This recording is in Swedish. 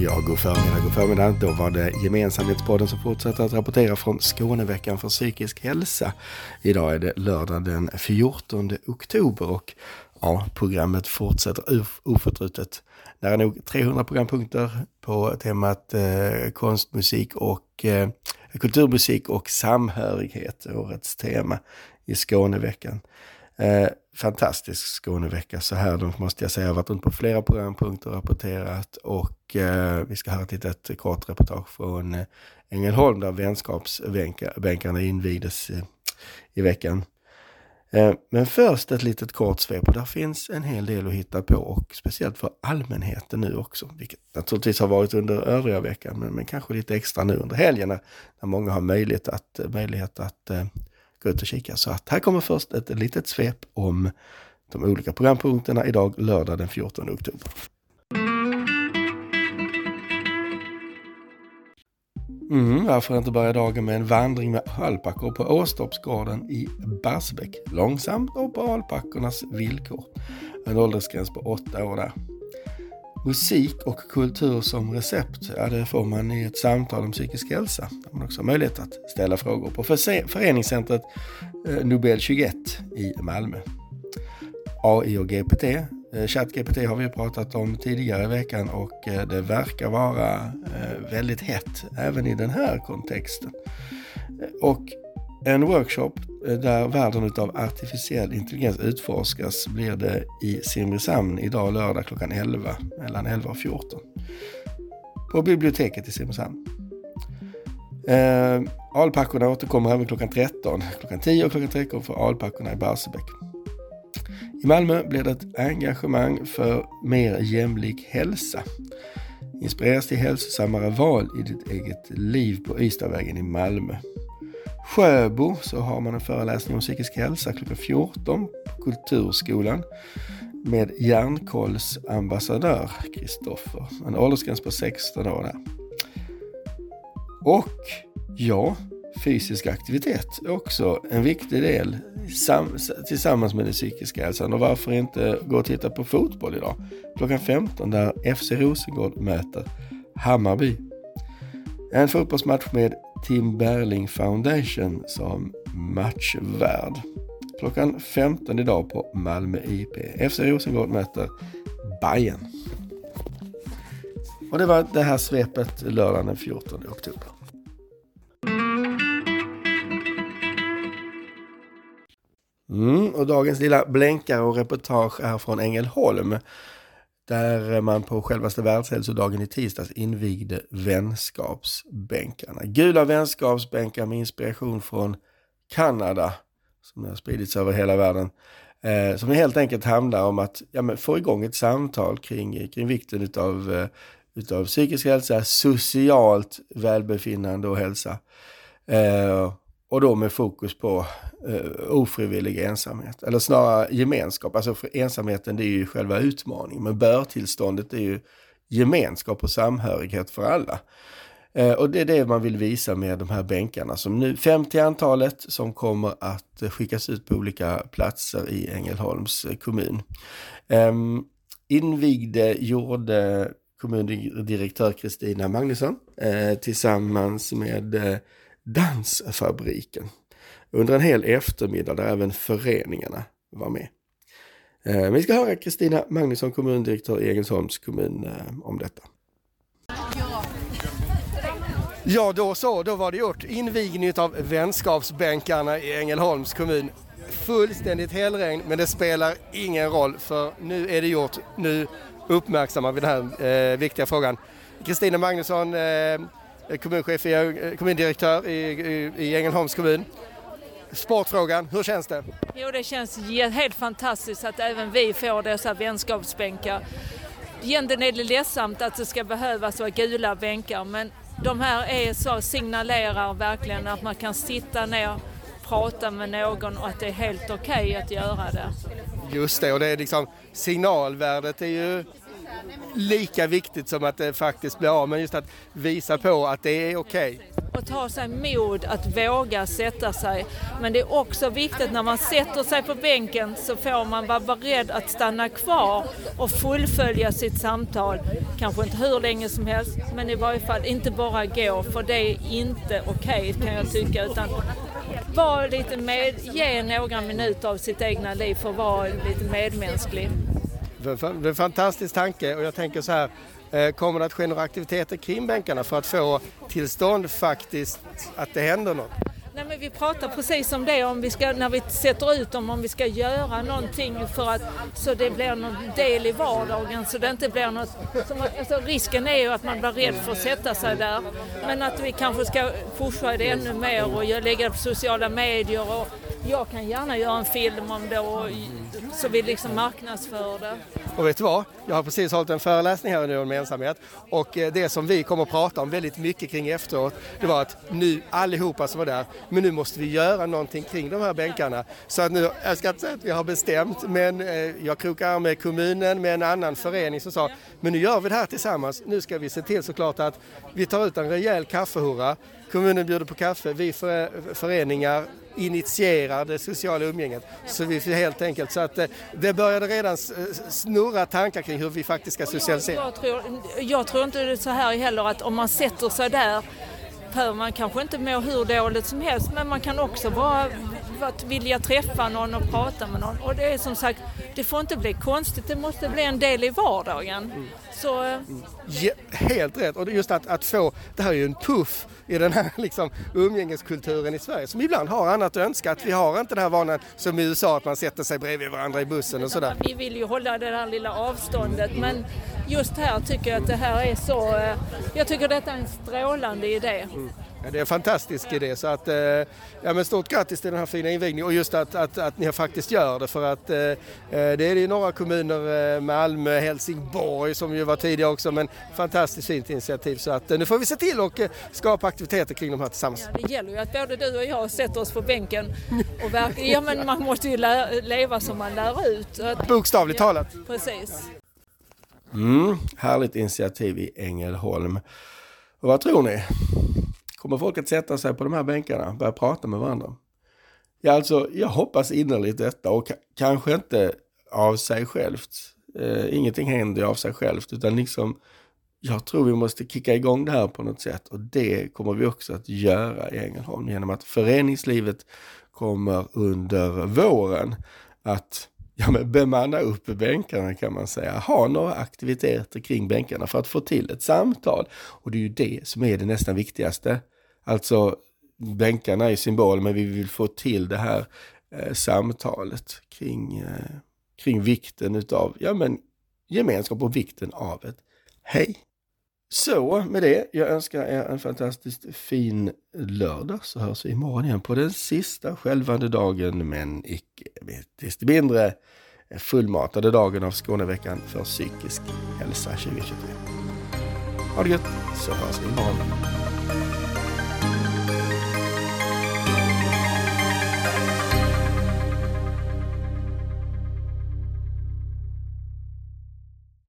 Ja, god förmiddag, god förmiddag. Då var det Gemensamhetspodden som fortsätter att rapportera från Skåneveckan för psykisk hälsa. Idag är det lördag den 14 oktober och ja, programmet fortsätter oförtrutet. Nära nog 300 programpunkter på temat eh, konstmusik och eh, kulturmusik och samhörighet, årets tema i Skåneveckan. Eh, fantastisk Skånevecka så här långt måste jag säga. Jag har varit runt på flera programpunkter och rapporterat och eh, vi ska höra ett litet kort reportage från eh, Ängelholm där vänskapsbänkarna invigdes eh, i veckan. Eh, men först ett litet kort svep och där finns en hel del att hitta på och speciellt för allmänheten nu också, vilket naturligtvis har varit under övriga veckan men, men kanske lite extra nu under helgen när, när många har möjlighet att, möjlighet att eh, gå ut och kika. Så att här kommer först ett litet svep om de olika programpunkterna idag lördag den 14 oktober. Mm, varför inte börja dagen med en vandring med alpackor på Åstorpsgården i Barsebäck. Långsamt och på alpackornas villkor. En åldersgräns på åtta år där. Musik och kultur som recept, ja det får man i ett samtal om psykisk hälsa. Där man också har möjlighet att ställa frågor på föreningscentret eh, Nobel 21 i Malmö. AI och GPT, eh, ChatGPT har vi pratat om tidigare i veckan och eh, det verkar vara väldigt hett även i den här kontexten. Och en workshop eh, där världen av artificiell intelligens utforskas blir det i Simrishamn idag lördag klockan 11, mellan 11 och 14. På biblioteket i Simrishamn. Eh, alpackorna återkommer även klockan 13. Klockan 10 och klockan 13 för alpackorna i Barsebäck. I Malmö blir det ett engagemang för mer jämlik hälsa. Inspireras till hälsosammare val i ditt eget liv på Ystadvägen i Malmö. Sjöbo så har man en föreläsning om psykisk hälsa klockan 14 på Kulturskolan med järnkollsambassadör Kristoffer. En åldersgräns på 16 år där. Och ja, fysisk aktivitet är också en viktig del tillsammans med den psykiska hälsan. Och varför inte gå och titta på fotboll idag? Klockan 15 där FC Rosengård möter Hammarby. En fotbollsmatch med Tim Berling Foundation som matchvärd. Klockan 15 idag på Malmö IP. FC Rosengård möter Bayern. Och det var det här svepet lördagen den 14 oktober. Mm, och dagens lilla blänkare och reportage är från Ängelholm där man på självaste världshälsodagen i tisdags invigde vänskapsbänkarna. Gula vänskapsbänkar med inspiration från Kanada som har spridits över hela världen. Eh, som helt enkelt handlar om att ja, få igång ett samtal kring, kring vikten utav, eh, utav psykisk hälsa, socialt välbefinnande och hälsa. Eh, och då med fokus på eh, ofrivillig ensamhet, eller snarare gemenskap. Alltså för ensamheten det är ju själva utmaningen, men börtillståndet är ju gemenskap och samhörighet för alla. Eh, och det är det man vill visa med de här bänkarna som nu, 50 antalet, som kommer att eh, skickas ut på olika platser i Ängelholms eh, kommun. Eh, invigde gjorde kommundirektör Kristina Magnusson eh, tillsammans med eh, Dansfabriken under en hel eftermiddag där även föreningarna var med. Eh, vi ska höra Kristina Magnusson, kommundirektör i Ängelholms kommun, eh, om detta. Ja, då så, då var det gjort. Invigning av vänskapsbänkarna i Ängelholms kommun. Fullständigt helregn, men det spelar ingen roll för nu är det gjort. Nu uppmärksammar vi den här eh, viktiga frågan. Kristina Magnusson, eh, kommunchef, eh, kommundirektör i, i, i Ängelholms kommun. Sportfrågan, hur känns det? Jo, det känns helt fantastiskt att även vi får dessa vänskapsbänkar. Egentligen är det ledsamt att det ska behövas vara gula bänkar men de här är så, signalerar verkligen att man kan sitta ner, prata med någon och att det är helt okej okay att göra det. Just det, och det är liksom signalvärdet är ju lika viktigt som att det faktiskt blir av, men just att visa på att det är okej. Okay. att ha sig mod att våga sätta sig. Men det är också viktigt när man sätter sig på bänken så får man vara beredd att stanna kvar och fullfölja sitt samtal. Kanske inte hur länge som helst, men i varje fall inte bara gå för det är inte okej okay, kan jag tycka. Utan var lite med, ge några minuter av sitt egna liv för att vara lite medmänsklig. Det är en fantastisk tanke och jag tänker så här, eh, kommer det att ske några aktiviteter kring bänkarna för att få tillstånd faktiskt att det händer något? Nej, men vi pratar precis om det om vi ska, när vi sätter ut dem om vi ska göra någonting för att så det blir någon del i vardagen så det inte blir något. Som, alltså, risken är ju att man blir rädd för att sätta sig där men att vi kanske ska pusha det ännu mer och lägga det på sociala medier och jag kan gärna göra en film om det och, så vi liksom marknadsför det. Och vet du vad? Jag har precis hållit en föreläsning här nu om ensamhet och eh, det som vi kommer att prata om väldigt mycket kring efteråt det var att nu allihopa som var där, men nu måste vi göra någonting kring de här bänkarna. Så att nu, jag ska inte säga att vi har bestämt men eh, jag krokar med kommunen med en annan förening som sa men nu gör vi det här tillsammans. Nu ska vi se till såklart att vi tar ut en rejäl kaffehurra. Kommunen bjuder på kaffe, vi föreningar initierar det sociala umgänget. Så vi helt enkelt så att eh, det började redan snurra tankar kring hur vi faktiskt ska socialisera. Jag tror, jag tror inte så här heller att om man sätter sig där behöver man kanske inte må hur dåligt som helst men man kan också bara att vilja träffa någon och prata med någon. Och det är som sagt, det får inte bli konstigt, det måste bli en del i vardagen. Mm. Så, eh, ja, helt rätt, och just att, att få, det här är ju en puff i den här liksom, umgängeskulturen i Sverige som ibland har annat att önska. Att vi har inte den här vanan som i USA att man sätter sig bredvid varandra i bussen och sådär. Vi vill ju hålla det här lilla avståndet men just här tycker jag att det här är så, eh, jag tycker detta är en strålande idé. Mm. Ja, det är en fantastisk idé så att, eh, ja men stort grattis till den här fina invigningen och just att, att, att ni faktiskt gör det för att eh, det är i några kommuner, Malmö, Helsingborg som ju var tidigare också men fantastiskt fint initiativ så att nu får vi se till och skapa aktiviteter kring de här tillsammans. Ja, det gäller ju att både du och jag sätter oss på bänken och verkligen, ja men man måste ju leva som man lär ut. Bokstavligt ja, talat. Precis. Mm, härligt initiativ i Ängelholm. Och vad tror ni? Kommer folk att sätta sig på de här bänkarna och börja prata med varandra? Ja, alltså, jag hoppas innerligt detta och kanske inte av sig självt. Eh, ingenting händer av sig självt, utan liksom jag tror vi måste kicka igång det här på något sätt och det kommer vi också att göra i Ängelholm genom att föreningslivet kommer under våren att ja, men bemanna upp bänkarna kan man säga. Ha några aktiviteter kring bänkarna för att få till ett samtal. Och det är ju det som är det nästan viktigaste. Alltså bänkarna är symbol men vi vill få till det här eh, samtalet kring, eh, kring vikten utav ja, men, gemenskap och vikten av ett hej. Så med det, jag önskar er en fantastiskt fin lördag så hörs vi imorgon igen på den sista skälvande dagen men icke desto mindre fullmatade dagen av Skåneveckan för psykisk hälsa 2023. Ha det gött så hörs vi imorgon.